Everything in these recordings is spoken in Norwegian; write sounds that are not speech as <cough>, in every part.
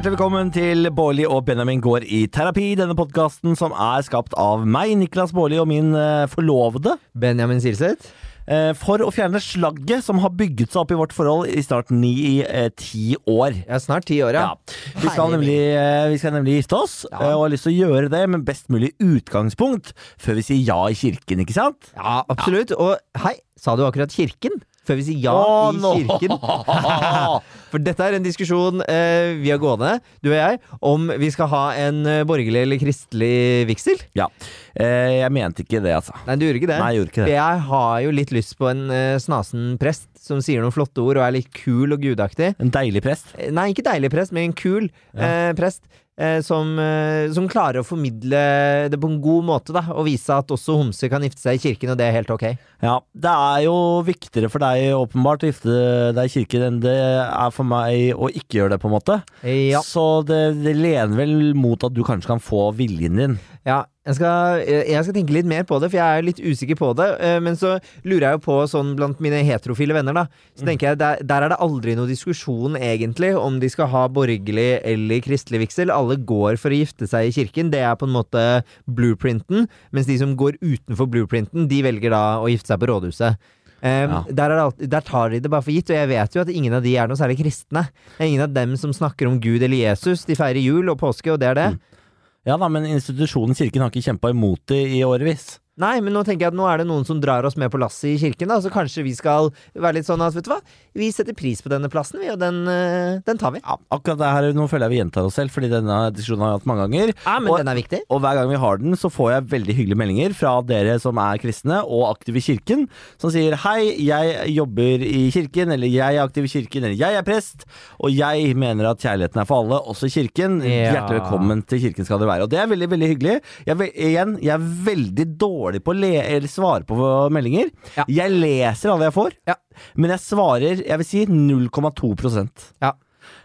Hjertelig velkommen til Bårli og Benjamin går i terapi. Denne podkasten som er skapt av meg, Niklas Bårli, og min eh, forlovede. Benjamin Silseth. eh, For å fjerne slagget som har bygget seg opp i vårt forhold i snart ni i ti år. Ja, snart ti år, ja. Ja. Vi, skal nemlig, eh, vi skal nemlig gifte oss, Ja. eh, og har lyst til å gjøre det med best mulig utgangspunkt før vi sier ja i kirken, ikke sant? Ja, absolutt. Og hei, sa du akkurat kirken? Før vi sier ja Å, i kirken. <laughs> For dette er en diskusjon eh, vi har gående, du og jeg, om vi skal ha en eh, borgerlig eller kristelig vigsel. Ja. Eh, Jeg mente ikke det, altså. Nei, du gjorde ikke det. Nei, jeg gjorde ikke det. Jeg har jo litt lyst på en eh, snasen prest som sier noen flotte ord og er litt kul og gudaktig. En deilig prest. Eh, Nei, ikke deilig prest, men en kul eh, prest. Eh, som, eh, som klarer å formidle det på en god måte, da. Og vise at også homser kan gifte seg i kirken, og det er helt ok. Ja, det er jo viktigere for deg åpenbart å gifte deg i kirken enn det er for meg å ikke gjøre det, på en måte. Ja. Så det, det lener vel mot at du kanskje kan få viljen din. Ja, jeg skal, eh, jeg skal tenke litt mer på det, for jeg er litt usikker på det. eh, Men så lurer jeg jo på, sånn blant mine heterofile venner, da, så tenker jeg der, der er det aldri noe diskusjon, egentlig, om de skal ha borgerlig eller kristelig vigsel. Alle går for å gifte seg i kirken. Det er på en måte blueprinten. Mens de som går utenfor blueprinten, de velger da å gifte seg på rådhuset. Um, Ja. der, er alltid, der tar de det bare for gitt, og jeg vet jo at ingen av de er noe særlig kristne. Det er ingen av dem som snakker om Gud eller Jesus. De feirer jul og påske, og det er det. Ja da, men institusjonen kirken har ikke kjempa imot det i årevis. Nei, men nå tenker jeg at nå er det noen som drar oss med på lasset i kirken, da, så kanskje vi skal være litt sånn at, vet du hva, vi setter pris på denne plassen, vi, og den, eh, den tar vi. Ja, akkurat det her, Nå føler jeg vi gjentar oss selv, fordi denne diskusjonen har vi hatt mange ganger. Ja, men Og- den er viktig. Og hver gang vi har den, så får jeg veldig hyggelige meldinger fra dere som er kristne og aktive i kirken, som sier hei, jeg jobber i kirken, eller jeg er aktiv i kirken, eller jeg er prest, og jeg mener at kjærligheten er for alle, også kirken. Ja. Hjertelig velkommen til kirken skal dere være. Og det er veldig, veldig hyggelig. Jeg, igjen, jeg er veldig dårlig på å svare på meldinger. Ja. Jeg leser alle jeg får, Ja. men jeg svarer, jeg vil si 0,2 Ja.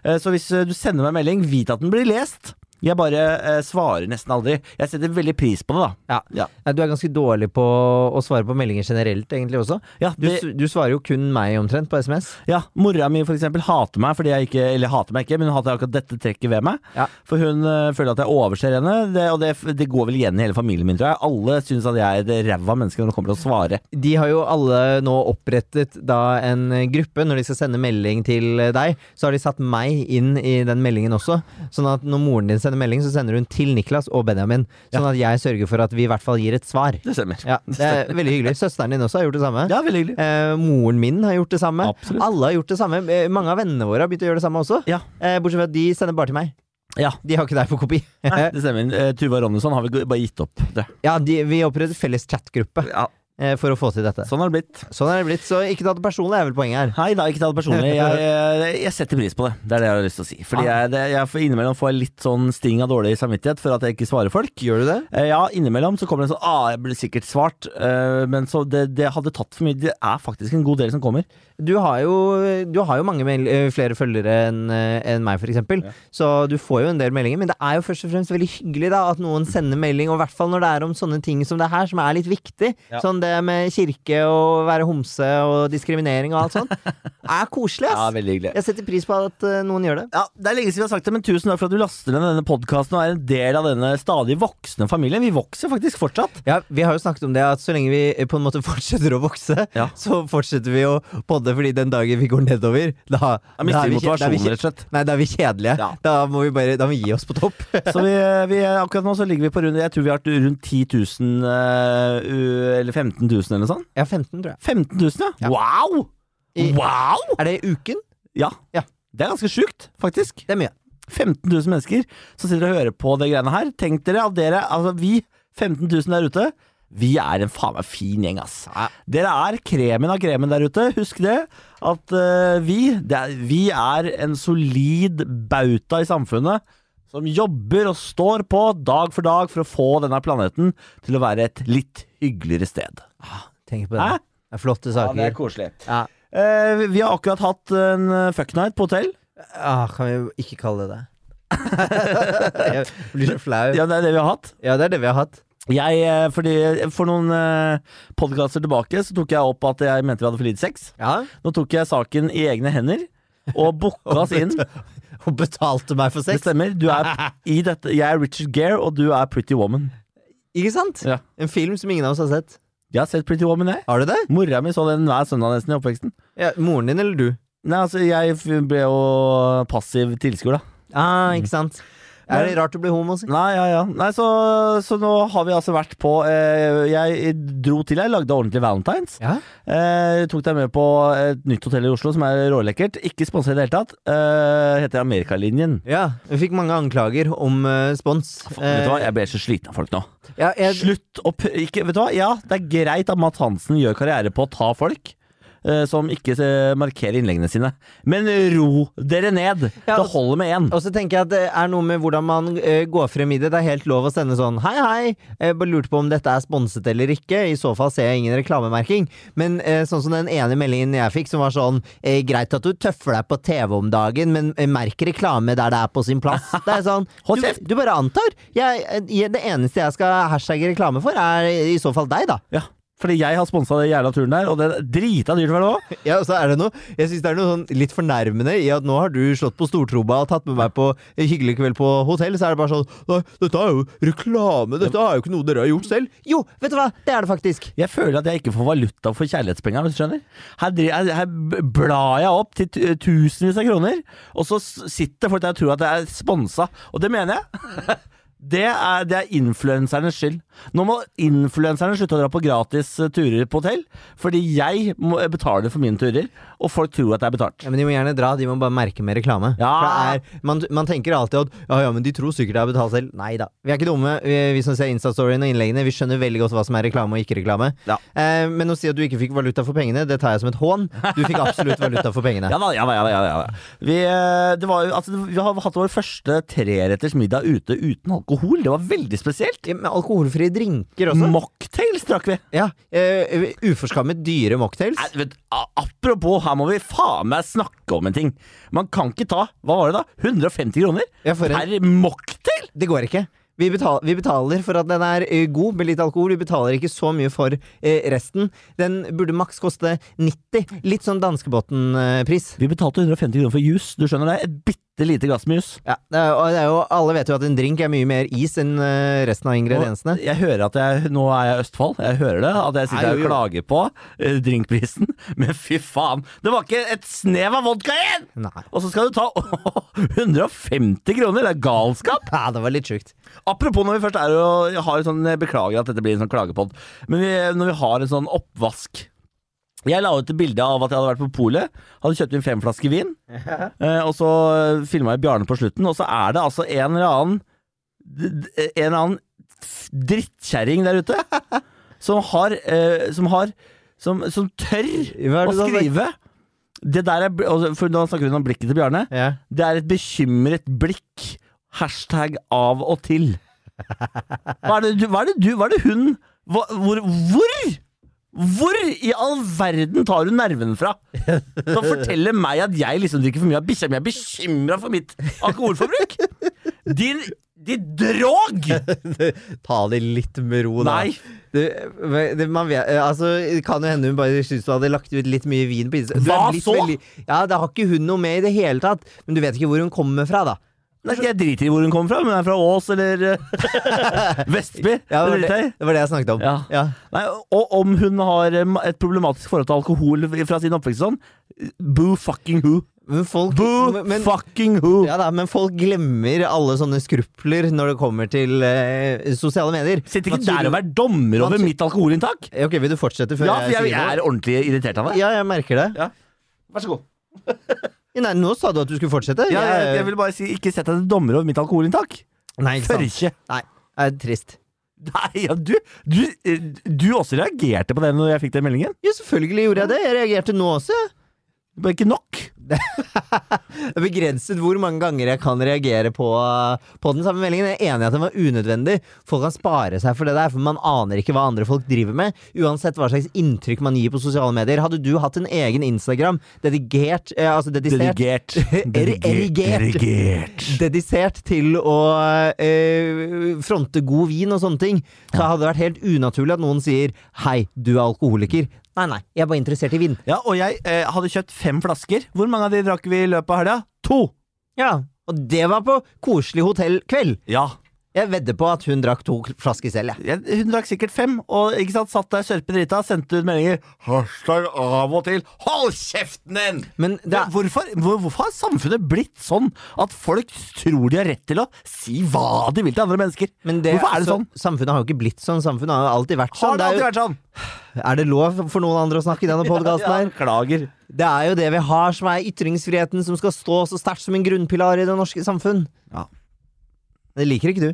Eh, Så hvis eh, du sender meg en melding, vit at den blir lest. Jeg bare eh, svarer nesten aldri. Jeg setter veldig pris på det, da. Ja. Ja. Du er ganske dårlig på å svare på meldinger generelt, egentlig også. Ja, Du, det, du, du svarer jo kun meg omtrent på SMS. ja, Mora mi for eksempel hater meg fordi jeg ikke Eller hater meg ikke, men hun hater akkurat dette trekket ved meg. Ja. For hun eh, føler at jeg overser henne, det, og det, det går vel igjen i hele familien min, tror jeg. Alle syns at jeg er et ræva menneske når det kommer til å svare. De har jo alle nå opprettet da en gruppe. Når de skal sende melding til deg, så har de satt meg inn i den meldingen også. Sånn at når moren din sender melding, så sender hun til Niklas og Benjamin. Sånn at jeg sørger for at vi i hvert fall gir et svar. Det stemmer. Ja, Det er veldig hyggelig. Søsteren din også har gjort det samme. Ja, veldig hyggelig. Eh, moren min har gjort det samme. Absolutt. Alle har gjort det samme. Eh, mange av vennene våre har begynt å gjøre det samme også. Ja. Eh, bortsett fra at de sender bare til meg. Ja. De har ikke deg på kopi. Nei, det stemmer. Eh, Tuva Ronnesson har vi bare gitt opp. Det. ja, de, vi opprettet felles chatgruppe Ja, for å få til dette. sånn har det blitt. Sånn er det blitt. Så ikke ta det personlig, er vel poenget her. Nei da, ikke ta det personlig. <laughs> Jeg, jeg, jeg setter pris på det. Det er det jeg har lyst til å si. Fordi jeg, det, jeg får innimellom får jeg litt sånn sting av dårlig samvittighet for at jeg ikke svarer folk. Gjør du det? Eh, Ja, innimellom så kommer det en sånn Ah, jeg blir sikkert svart. eh, Men så det, det hadde tatt for mye. Det er faktisk en god del som kommer. Du har jo, du har jo mange eh, flere følgere enn en meg, for eksempel. Så du får jo en del meldinger. Men det er jo først og fremst veldig hyggelig da at noen sender melding, og i hvert fall når det er om sånne ting som det her, som er litt viktig. Ja. Sånn det med kirke og være homse og diskriminering og alt sånt. <laughs> er koselig, Ja, veldig hyggelig. Jeg setter pris på at eh, noen gjør det. Ja, Det er lenge siden vi har sagt det, men tusen takk for at du laster ned denne podkasten og er en del av denne stadig voksne familien. Vi vokser faktisk fortsatt. Ja, Vi har jo snakket om det at så lenge vi eh, på en måte <laughs> fortsetter å vokse, Ja. så fortsetter vi å podde, fordi den dagen vi går nedover, da, Da mister er vi motivasjonen, rett og slett. Nei, da er vi kjedelige. Ja. Da må vi bare Da må vi gi oss på topp. <laughs> Så vi, vi, akkurat nå så ligger vi på rundt Jeg tror vi har vært rundt 10 000 uh, eller 15 000 eller noe sånt. Ja, 15, tror jeg. 15 000, ja. Ja. Wow! I- Wow! Er det i uken? Ja. Ja. Det er ganske sjukt, faktisk. Det er mye. 15 000 mennesker som sitter og hører på det greiene her. Tenk dere at dere, altså vi, 15 000 der ute, vi er en faen meg fin gjeng, ass. Dere er kremen av kremen der ute. Husk det. At eh, vi, det er, vi er en solid bauta i samfunnet. Som jobber og står på dag for dag for å få denne planeten til å være et litt hyggeligere sted. Tenk på det. Hæ? Det er flotte saker. koselig. Ja. Eh, vi har akkurat hatt en eh, fuck night på hotell. Ah, kan vi ikke kalle det det? <laughs> Jeg blir så flau. Ja, det er det vi har hatt. Ja, det er det vi har hatt. Jeg, eh, fordi For noen uh, podkaster tilbake så tok jeg opp at jeg mente vi hadde for lite sex. Ja. Nå tok jeg saken i egne hender. og booka oss <laughs> inn. Og betalte meg for sex? Det stemmer. Du er <laughs> i dette, jeg er Richard Gere, og du er Pretty Woman. Ikke sant? Ja. En film som ingen av oss har sett. Jeg har sett Pretty Woman, jeg. Har du det? Mora mi så den hver søndag nesten i oppveksten. Ja, moren din eller du? Nei, altså, jeg ble jo passiv tilskuer, da. Ah, ikke sant. Er det rart å bli homo? si? Nei, ja, ja. Nei, så, så nå har vi altså vært på eh, Jeg dro til, jeg lagde ordentlig Valentines. Ja. Eh, tok deg med på et nytt hotell i Oslo som er rålekkert. Ikke sponset i det hele tatt. Eh, heter Amerikalinjen. ja. Vi fikk mange anklager om eh, spons. Vet du hva, jeg ble så sliten av folk nå. Ja, jeg, Slutt å p... Ikke, vet du hva, ja, det er greit at Matt Hansen gjør karriere på å ta folk. Eh, Som ikke eh, markerer innleggene sine. Men ro dere ned! Ja, Det holder med én. Og så tenker jeg at det er noe med hvordan man eh, går frem i det. Det er helt lov å sende sånn Hei, hei, jeg bare lurte på om dette er sponset eller ikke. I så fall ser jeg ingen reklamemerking. Men eh, sånn som den ene meldingen jeg fikk, som var sånn eh, Greit at du tøffer deg på TV om dagen, men eh, merk reklame der det er på sin plass. <laughs> Det er sånn Du, du bare antar. Jeg, eh, det eneste jeg skal hashtagge reklame for, er i så fall deg, da. Ja, fordi jeg har sponsa den jævla turen der, og det er drita dyrt for det òg. Ja, og så er det noe Jeg synes det er noe sånn litt fornærmende i at nå har du slått på stortromma og tatt med meg på en hyggelig kveld på hotell, så er det bare sånn Nei, dette er jo reklame, dette er jo ikke noe dere har gjort selv. Jo, vet du hva, det er det faktisk. Jeg føler at jeg ikke får valuta for kjærlighetspenga, hvis du skjønner. Her, her, her blar jeg opp til tusenvis av kroner, og så sitter folk der og tror at jeg er sponsa, og det mener jeg. <laughs> Det er, det er influensernes skyld. Nå må influenserne slutte å dra på gratis eh, turer på hotell, fordi jeg må betale for mine turer, og folk tror at det er betalt. Ja, Men de må gjerne dra, de må bare merke med reklame. Ja. Er, man, man tenker alltid at ja, ja, men de tror sikkert det er betalt selv. Nei da. Vi er ikke dumme, vi, vi som ser Insta-storyen og innleggene. Vi skjønner veldig godt hva som er reklame og ikke reklame. Ja. Eh, men å si at du ikke fikk valuta for pengene, det tar jeg som et hån. Du fikk absolutt valuta for pengene. <laughs> Ja da, ja da. Ja, da, ja, ja. Vi, eh, det var, altså, vi har hatt vår første treretters middag ute uten alkohol. Det var veldig spesielt. Ja, Med alkoholfrie drinker også. Mocktails drakk vi. Ja, uh, Uforskammet dyre mocktails. Nei, vet, apropos, her må vi faen meg snakke om en ting. Man kan ikke ta hva var det da, 150 kroner Ja, en, per mocktail! det går ikke. Vi betaler, vi betaler for at den er eh, god med litt alkohol. Vi betaler ikke så mye for eh, resten. Den burde maks koste 90. Litt sånn Danskebotn-pris. Vi betalte 150 kroner for juice. Du skjønner det? Et bitte lite glass med. Ja, det og jo, alle vet jo at en drink er mye mer is enn eh, resten av ingrediensene. Og Jeg hører at jeg, Nå er jeg Østfold. Jeg hører det. At jeg sitter her og klager på eh, drinkprisen. <laughs> Men fy faen! Det var ikke et snev av vodka igjen! Nei. Og så skal du ta <laughs> 150 kroner! Det er galskap! Ja, det var litt sjukt. Apropos når vi først er og har en sånn, beklager at dette blir en sånn klagepod, men vi, når vi har en sånn oppvask Jeg la ut et bilde av at jeg hadde vært på polet, hadde kjøpt inn fem flasker vin, eh, og så filma jeg Bjarne på slutten, og så er det altså en eller annen En eller annen drittkjerring der ute <laughs> som har eh, Som har Som, som tør å skrive. Det der er, For nå snakker hun om blikket til Bjarne. Ja. Det er et bekymret blikk. Hashtag av og til. <laughs> Hva er det, du, hva er det, du, hva er det hun hva, hvor, hvor? Hvor i all verden tar hun nervene fra? Som forteller meg at jeg liksom drikker for mye av bikkja mi. Jeg er bekymra for mitt alkoholforbruk! Din, din drog! <laughs> Ta det litt med ro, da. Nei. Det, det, man vet, eh, altså, det kan jo hende hun bare syntes du hadde lagt ut litt mye vin på Insta. Hva så?! så? ja, Det har ikke hun noe med i det hele tatt. Men du vet ikke hvor hun kommer fra, da. Nei, Jeg driter i hvor hun kommer fra, om hun er fra Ås eller eh, <laughs> Vestby. <laughs> Ja, det, var det, jeg det var det jeg snakket om. Ja. Ja. Nei, og om hun har eh, et problematisk forhold til alkohol fra sin oppvekst sånn, boo fucking who. Men folk Boo men, fucking who. ja, da, men folk glemmer alle sånne skrupler når det kommer til eh, sosiale medier. Sitter ikke der og vær dommer over mitt alkoholinntak. Ok, Vil du fortsette før Ja, for jeg, sier jeg er ordentlig irritert av deg. Ja, jeg merker det. Vær så god. Nei, nå sa du at du skulle fortsette. Ja, jeg, jeg vil bare si, ikke sett deg til dommer over mitt alkoholinntak. Nei, ikke sant. ikke. Nei, det er trist. Nei, ja, du, du, eh, du også reagerte på det når jeg fikk den meldingen. Ja, selvfølgelig gjorde jeg det. Jeg reagerte nå også. Det var ikke nok. <laughs> Det er begrenset hvor mange ganger jeg kan reagere på, på den samme meldingen. Jeg er enig i at den var unødvendig. Folk kan spare seg for det der, for man aner ikke hva andre folk driver med. Uansett hva slags inntrykk man gir på sosiale medier. Hadde du hatt en egen Instagram dedikert eh, Altså dedisert Dedigert <laughs> Er- erigert. Erigert. Dedisert til å eh, fronte god vin og sånne ting, så hadde det vært helt unaturlig at noen sier 'hei, du er alkoholiker'. Nei, nei, jeg er bare interessert i vin. Ja, og jeg eh, hadde kjøpt fem flasker. Hvor mange av de drakk vi i løpet av helga? To! Ja, og det var på koselig hotellkveld. Ja. Jeg vedder på at hun drakk to flasker selv, Ja. Hun drakk sikkert fem, og ikke sant, satt der sørpedrita, sendte ut meldinger. Hashtag av og til. Hold kjeften din! Men det er, Hvorfor, hvor, hvorfor har samfunnet blitt sånn at folk tror de har rett til å si hva de vil til andre mennesker? men det, hvorfor er det så- sånn? Samfunnet har jo ikke blitt sånn. Samfunnet har jo alltid vært sånn. Har det Det alltid jo, vært sånn? er det lov for noen andre å snakke i denne podkasten <laughs> Ja, her? Beklager. Det er jo det vi har som er ytringsfriheten, som skal stå så sterkt som en grunnpilar i det norske samfunn. Ja. Det liker ikke du.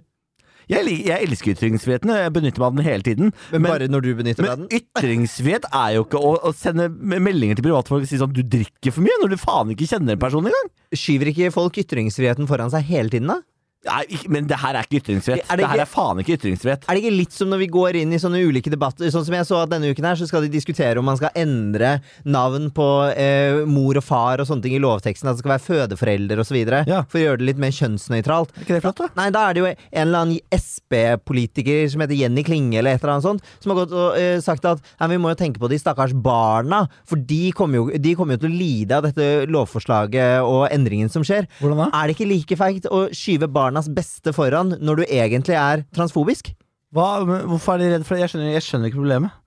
Jeg, jeg elsker ytringsfriheten, og jeg benytter meg av den hele tiden. Men, bare når du benytter deg av Men den. ytringsfrihet er jo ikke å, å sende meldinger til privatfolk og si sånn 'du drikker for mye', når du faen ikke kjenner en person engang. Skyver ikke folk ytringsfriheten foran seg hele tiden, da? Nei, men det her er ikke ytringsfrihet. Det, det her er faen ikke ytringsfrihet. Er det ikke litt som når vi går inn i sånne ulike debatter? Sånn som jeg så at denne uken her, så skal de diskutere om man skal endre navn på eh, mor og far og sånne ting i lovteksten. At det skal være fødeforelder osv. Ja. For å gjøre det litt mer kjønnsnøytralt. Er ikke det flott, da? Nei, da er det jo en eller annen SP-politiker som heter Jenny Klinge eller et eller annet sånt, som har gått og eh, sagt at nei, vi må jo tenke på de stakkars barna, for de kommer jo, de kommer jo til å lide av dette lovforslaget og endringen som skjer. Hvordan da? Er det ikke like feigt å skyve barnas beste foran når du egentlig er transfobisk? Hva, hvorfor er de redde for det? Jeg skjønner, jeg skjønner ikke problemet.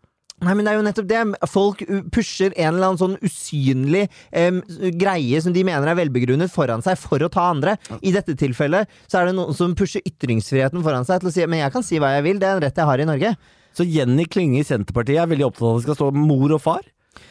Nei, men det er jo nettopp det. Folk pusher en eller annen sånn usynlig um, greie som de mener er velbegrunnet, foran seg for å ta andre. I dette tilfellet så er det noen som pusher ytringsfriheten foran seg til å si men jeg kan si hva jeg vil, det er en rett jeg har i Norge. Så Jenny Klinge i Senterpartiet er veldig opptatt av at det skal stå mor og far,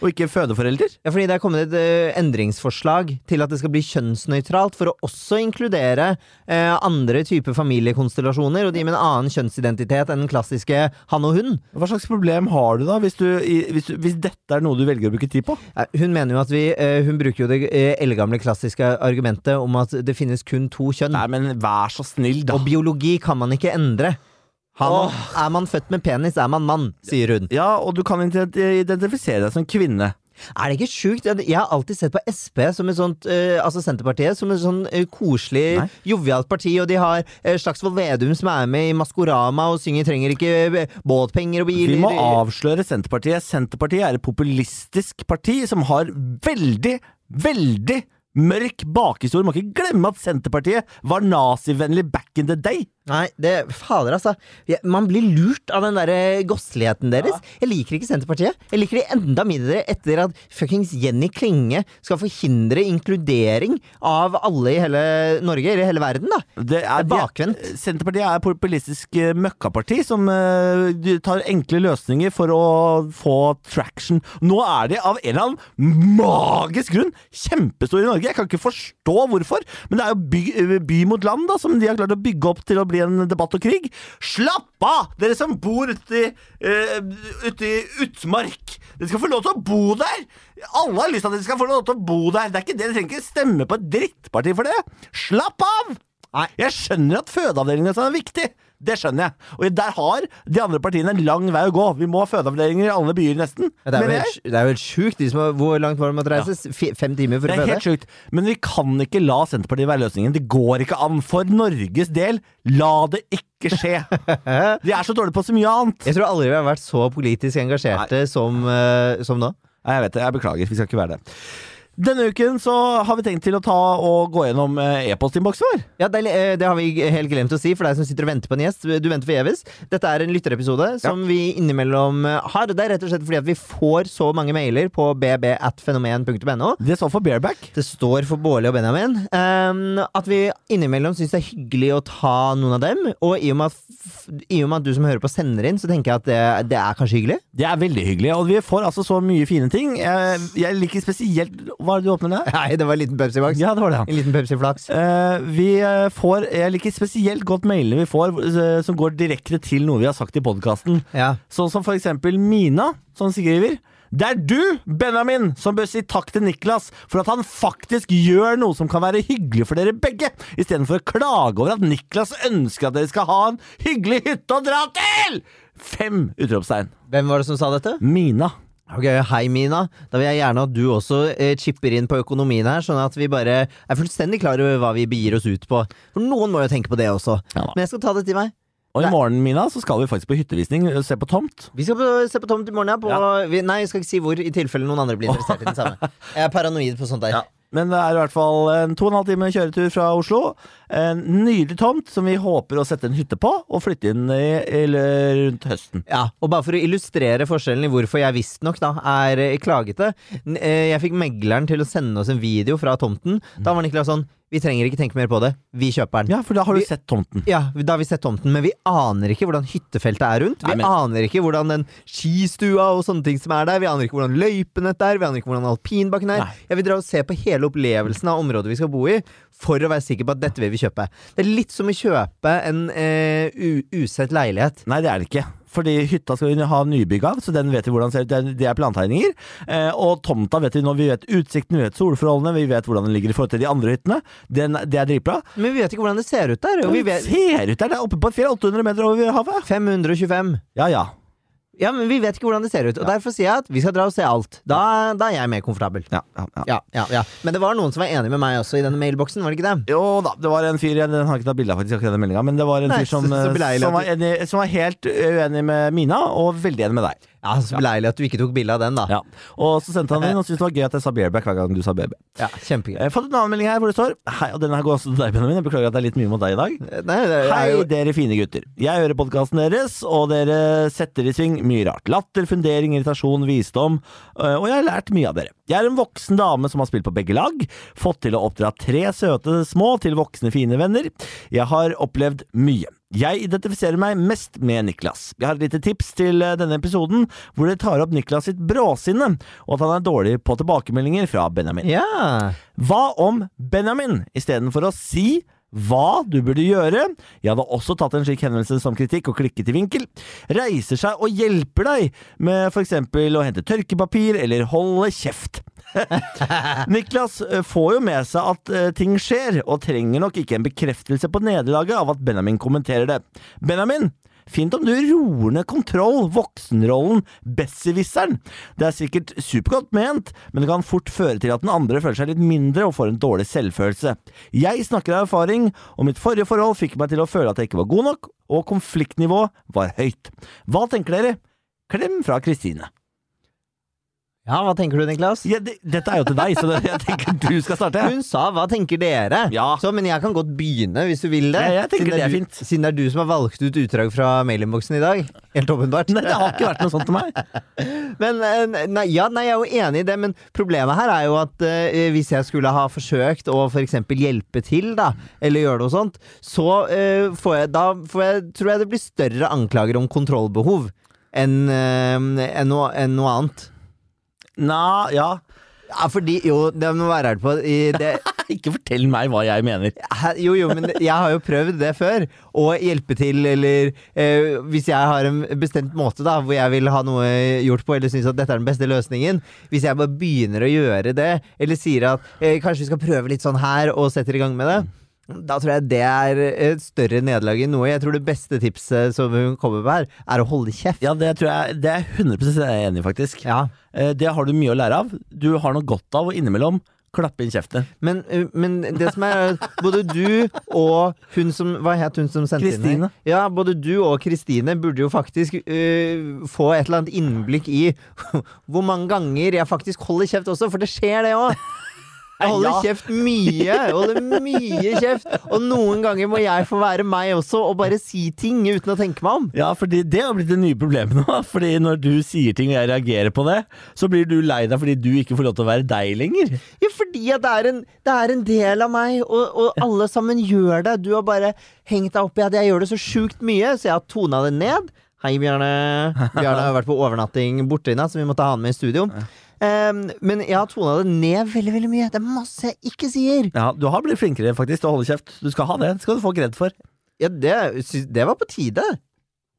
og ikke fødeforelder? Ja, fordi det er kommet et eh, endringsforslag til at det skal bli kjønnsnøytralt, for å også inkludere eh, andre typer familiekonstellasjoner, og de med en annen kjønnsidentitet enn den klassiske han og hun. Hva slags problem har du da, hvis, du, hvis, du, hvis dette er noe du velger å bruke tid på? Ja, Hun mener jo at vi eh, Hun bruker jo det eh, eldgamle klassiske argumentet om at det finnes kun to kjønn. Nei, men vær så snill, da. Og biologi kan man ikke endre. Man, er man født med penis, er man mann, sier hun. Ja, og du kan identifisere deg som kvinne. Er det ikke sjukt? Jeg har alltid sett på Sp som et sånt uh, Altså Senterpartiet som et sånn uh, koselig, Nei. jovialt parti, og de har uh, Slagsvold Vedum som er med i Maskorama og synger 'Trenger ikke båtpenger og biler'. Vi må avsløre Senterpartiet. Senterpartiet er et populistisk parti som har veldig, veldig mørk bakhistorie. Må ikke glemme at Senterpartiet var nazivennlig back in the day. Nei, det Fader, altså. Man blir lurt av den derre gosseligheten deres. Jeg liker ikke Senterpartiet. Jeg liker de enda mindre etter at fuckings Jenny Klinge skal forhindre inkludering av alle i hele Norge, eller hele verden, da. Det er, Det er bakvendt. Senterpartiet er et populistisk eh, møkkaparti som uh, tar enkle løsninger for å få traction. Nå er de av en eller annen magisk grunn kjempestore i Norge. Jeg kan ikke forstå hvorfor, men det er jo by, eh, by mot land da, som de har klart å bygge opp til å bli en debatt og krig. Slapp av, dere som bor ute i, eh, ute i utmark! Dere skal få lov til å bo der! Alle har lyst til at dere skal få lov til å bo der. Det er ikke det, Dere trenger ikke stemme på et drittparti for det. Slapp av! Nei. Jeg skjønner at fødeavdelingen er viktig. Det skjønner jeg. Og der har de andre partiene en lang vei å gå. Vi må ha fødeavdelinger i alle byer, nesten. Ja, Det er, vel helt, det er jo helt sjukt. De som har, hvor langt var det måtte reise? Ja. Fem timer for Det er helt sjukt. Men vi kan ikke la Senterpartiet være løsningen. Det går ikke an. For Norges del, la det ikke skje. <laughs> De er så dårlige på så mye annet. Jeg tror aldri vi har vært så politisk engasjerte som, uh, som nå. Nei, jeg vet det. Jeg beklager. Vi skal ikke være det. Denne uken så har vi tenkt til å ta og gå gjennom eh, e-postinnboksen vår. Ja, det, er eh, det har vi helt glemt å si for deg som sitter og venter på en gjest. Du venter forgjeves. Dette er en lytterepisode som vi innimellom eh, har. Det er rett og slett fordi at vi får så mange mailer på bb.fenomen.no. Det står for bareback. Det står for Bårli og Benjamin. Um, at vi innimellom syns det er hyggelig å ta noen av dem. Og i og med at, i og med at du som hører på, sender inn, så tenker jeg at det, det er kanskje hyggelig. Det er veldig hyggelig, og vi får altså så mye fine ting. Jeg, jeg liker spesielt Hva er det du åpner der? <laughs> Nei, det var en liten Pepsi Max. Ja, det var det. En liten Pepsi Flaks. Eh, vi eh, får Jeg liker spesielt godt mailene vi får eh, som går direkte til noe vi har sagt i podkasten. Ja. Sånn som for eksempel Mina, som skriver. Det er du, Benjamin, som bør si takk til Niklas for at han faktisk gjør noe som kan være hyggelig for dere begge, istedenfor å klage over at Niklas ønsker at dere skal ha en hyggelig hytte å dra til! Fem utropstegn. Hvem var det som sa dette? Mina. Ok, Hei, Mina. Da vil jeg gjerne at du også eh, chipper inn på økonomien her, sånn at vi bare er fullstendig klar over hva vi begir oss ut på. For noen må jo tenke på det også. Ja. Men jeg skal ta det til meg. Og i morgen, Mina, så skal vi faktisk på hyttevisning og se på tomt. Vi skal på, se på Tomt i morgen, ja. På, Ja. vi, nei, jeg skal ikke si hvor, i tilfelle noen andre blir interessert i den samme. <laughs> Jeg er paranoid på sånt der. Ja. Men det er i hvert fall en to og en halv time kjøretur fra Oslo. En nydelig tomt som vi håper å sette en hytte på og flytte inn i, i rundt høsten. Ja, og bare for å illustrere forskjellen i hvorfor jeg visstnok er eh, klagete. Eh, Jeg fikk megleren til å sende oss en video fra tomten. Da var Niklas sånn Vi trenger ikke tenke mer på det. Vi kjøper den. Ja, for da har du Vi- sett tomten. Ja, da har vi sett tomten, men vi aner ikke hvordan hyttefeltet er rundt. Vi Nei, men- aner ikke hvordan den skistua og sånne ting som er der. Vi aner ikke hvordan løypenett er. Vi aner ikke hvordan alpinbakken er. Nei. Jeg vil dra og se på hele opplevelsen av området vi skal bo i, for å være sikker på at dette vil vi kjøpe. Det er litt som å kjøpe en eh, usett leilighet. Nei, det er det ikke. Fordi hytta skal vi ha nybygg av, så den vet vi hvordan ser ut. Det- er plantegninger. Eh, og tomta vet vi nå. Vi vet utsikten, vi vet solforholdene, vi vet hvordan den ligger i forhold til de andre hyttene. Den, det er dritbra. Men vi vet ikke hvordan det ser ut der. Og vi vet ser ut der, det er oppe på et fjell 800 meter over havet. 525. Ja ja. Ja, men vi vet ikke hvordan det ser ut. Og derfor sier jeg at vi skal dra og se alt. Da, da er jeg mer komfortabel. ja, ja, ja. Ja, ja, ja. Men det var noen som var enig med meg også i denne mailboksen, var det ikke det? Jo da, det var en fyr jeg Den har ikke tatt bilde av faktisk akkurat den meldinga, men det var en Nei, fyr som, så eh, som, var enig, som var helt uenig med Mina, og veldig enig med deg. Ja, Så beleilig at du ikke tok bilde av den, da. Ja. Og så sendte han inn og syntes det var gøy at jeg sa bareback hver gang du sa baby. Ja, Kjempegøy. Jeg fått en annen melding her hvor det står Hei, og denne her går også til deg, Benjamin. Jeg beklager at det er litt mye mot deg i dag. Nei, det er Hei, jo dere fine gutter. Jeg hører podkasten deres, og dere setter i sving mye rart. Latter, fundering, irritasjon, visdom. øh, Og jeg har lært mye av dere. Jeg er en voksen dame som har spilt på begge lag. Fått til å oppdra tre søte små til voksne fine venner. Jeg har opplevd mye. Jeg identifiserer meg mest med Niklas. Jeg har et lite tips til øh, denne episoden, hvor dere tar opp Niklas sitt bråsinne, og at han er dårlig på tilbakemeldinger fra Benjamin. Ja. Hva om Benjamin, istedenfor å si hva du burde gjøre, jeg hadde også tatt en slik henvendelse som kritikk og klikket i vinkel, reiser seg og hjelper deg med eksempel å hente tørkepapir eller holde kjeft. <laughs> Niklas eh, får jo med seg at eh, ting skjer, og trenger nok ikke en bekreftelse på nederlaget av at Benjamin kommenterer det. Benjamin, Fint om du roer ned kontroll, voksenrollen, besserwisseren. Det er sikkert supergodt ment, men det kan fort føre til at den andre føler seg litt mindre og får en dårlig selvfølelse. Jeg snakker av erfaring, og mitt forrige forhold fikk meg til å føle at jeg ikke var god nok, og konfliktnivået var høyt. Hva tenker dere? Klem fra Kristine. Ja, hva tenker du, Niklas? Ja, det, dette er jo til deg, så det, jeg tenker du skal starte. Hun sa 'hva tenker dere'? Ja. Så, men jeg kan godt begynne, hvis du vil det. Ja, jeg tenker siden det er du, fint. Siden det er du som har valgt ut utdrag fra mailinnboksen i dag. Helt åpenbart. Nei, det har ikke vært noe sånt til meg. <laughs> Men eh, nei, ja, nei, jeg er jo enig i det, men problemet her er jo at uh, hvis jeg skulle ha forsøkt å f.eks. hjelpe til, da, eller gjøre noe sånt, så uh, får jeg, da får jeg, tror jeg det blir større anklager om kontrollbehov enn uh, enn noe, enn noe annet. Nja, ja. Ja, fordi Jo, det må være ærlig på i det, <laughs> Ikke fortell meg hva jeg mener. Jo, jo, men jeg har jo prøvd det før. Å hjelpe til, eller eh, hvis jeg har en bestemt måte da hvor jeg vil ha noe gjort på, eller syns at dette er den beste løsningen Hvis jeg bare begynner å gjøre det, eller sier at eh, kanskje vi skal prøve litt sånn her, og setter i gang med det, da tror jeg det er et større nederlag enn noe. Jeg tror det beste tipset som hun kommer med her, er å holde kjeft. Ja, det tror jeg Det er jeg 100% enig i, faktisk. Ja. Eh, Det har du mye å lære av. Du har noe godt av å innimellom klappe inn kjeften. Men, uh, men det som er Både du og hun som Hva het hun som sendte inn her? Ja, både du og Kristine burde jo faktisk uh, få et eller annet innblikk i <laughs> hvor mange ganger jeg faktisk holder kjeft også, for det skjer, det òg. Jeg holder Ja. kjeft mye. Jeg holder mye kjeft. Og noen ganger må jeg få være meg også, og bare si ting uten å tenke meg om. Ja, fordi det har blitt det nye problemet nå. <laughs> Fordi når du sier ting og jeg reagerer på det, så blir du lei deg fordi du ikke får lov til å være deg lenger. Ja, fordi at det er en, det er en del av meg, og, og alle sammen gjør det. Du har bare hengt deg opp i at jeg gjør det så sjukt mye, så jeg har tona det ned. Hei, Bjarne. Bjarne har vært på overnatting borte i natt, så vi måtte ha han med i studio. Ehm, men jeg har tona det ned veldig veldig mye. Det er masse jeg ikke sier. Ja, Du har blitt flinkere faktisk til å holde kjeft. Du skal ha det. Det skal du få kred for. Ja, det, det var på tide.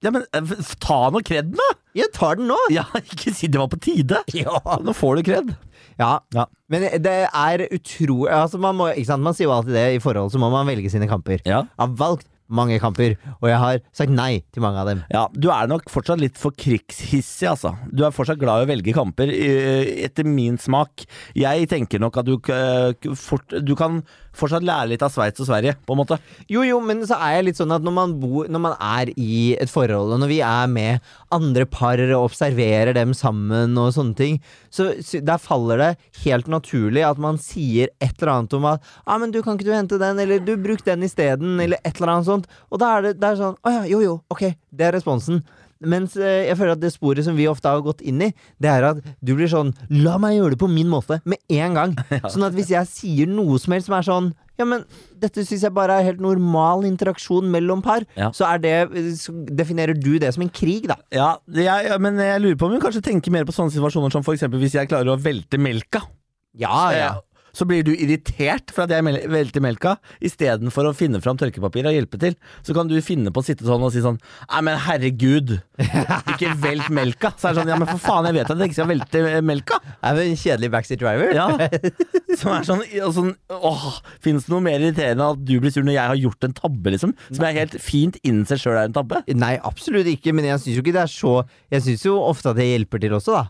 Ja, men eh, ta nå kreden, da! Jeg tar den nå. Ja, <laughs> ikke si det var på tide. <laughs> Ja. Nå får du kred. Ja, Ja. men det er utrolig altså man, må, man sier jo alltid det i forhold, så må man velge sine kamper. Ja. Jeg har valgt mange kamper, og jeg har sagt nei til mange av dem. Ja, du er nok fortsatt litt for krigshissig, altså. Du er fortsatt glad i å velge kamper, eh, etter min smak. Jeg tenker nok at du, eh, fort, du kan fortsatt lære litt av Sveits og Sverige, på en måte. Jo, jo, men så er jeg litt sånn at når man, bor, når man er i et forhold, og når vi er med andre par og observerer dem sammen og sånne ting. Så, der faller det helt naturlig at man sier et eller annet om at ah, men du kan ikke du hente den, eller du bruk den isteden, eller et eller annet sånt. Og da er det, det er sånn Å ja, jo jo, ok, det er responsen. Mens eh, jeg føler at det sporet som vi ofte har gått inn i, det er at du blir sånn La meg gjøre det på min måte, med en gang. <laughs> Sånn at hvis jeg sier noe som helst som er sånn ja, men dette syns jeg bare er helt normal interaksjon mellom par. Ja. Så er det så definerer du det som en krig, da. Ja, jeg, ja, men jeg lurer på om hun kanskje tenker mer på sånne situasjoner som eksempel hvis jeg klarer å velte melka. Ja, Eh, Så blir du irritert for at jeg velter melka, istedenfor å finne fram tørkepapir og hjelpe til. Så kan du finne på å sitte sånn og si sånn Nei, men herregud, ikke velt melka. Så er det sånn Ja, men for faen, jeg vet at jeg ikke skal velte melka. Er det en kjedelig backseat driver? Ja. Som er sånn, sånn Åh, Fins det noe mer irriterende enn at du blir sur når jeg har gjort en tabbe, liksom? Som jeg helt fint innser sjøl er en tabbe? Nei, absolutt ikke, men jeg syns jo ikke det er så Jeg syns jo ofte at det hjelper til også, da.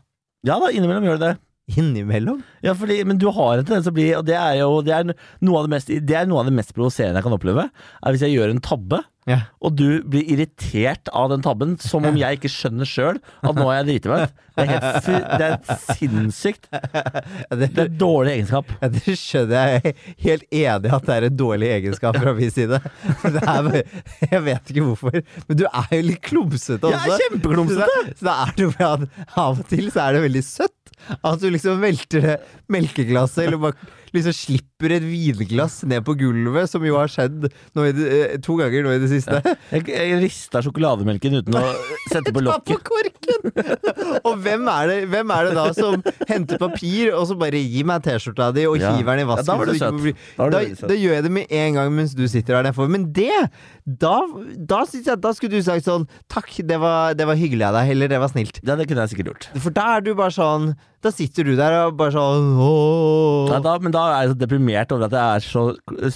Ja da, innimellom gjør det det. Innimellom. Ja, fordi, men du har en tendens til å bli Og det er jo det er noe av det mest, det er noe av det mest provoserende jeg kan oppleve. Er hvis jeg gjør en tabbe, Ja. og du blir irritert av den tabben, som om jeg ikke skjønner sjøl at nå har jeg driti meg ut. Det er helt det er sinnssykt. <laughs> Det, er dårlig egenskap. ja, det skjønner jeg. Helt enig at det er en dårlig egenskap fra min side. Det er, jeg vet ikke hvorfor, men du er jo litt klumsete Jeg er kjempeklumsete! Så da, så da er det jo at av og til så er det veldig søtt. At du liksom velter det melkeglasset, eller bare liksom slipper et vinglass ned på gulvet, som jo har skjedd det, eh, to ganger nå i det siste. Jeg, jeg rista sjokolademelken uten å sette på Ta på korken! <laughs> og hvem er, det, hvem er det da som henter papir, og så bare gir meg T-skjorta di og Ja. hiver den i Ja, da var du søt. Da Da, da gjør jeg det med en gang mens du sitter her nedfor. Men det, da, da syns jeg Da skulle du sagt sånn Takk, det var, det var hyggelig av deg. Eller det var snilt. Ja, det kunne jeg sikkert gjort. For da er du bare sånn Da sitter du der og bare sånn. Nei, da, men da er jeg så deprimert over at jeg er så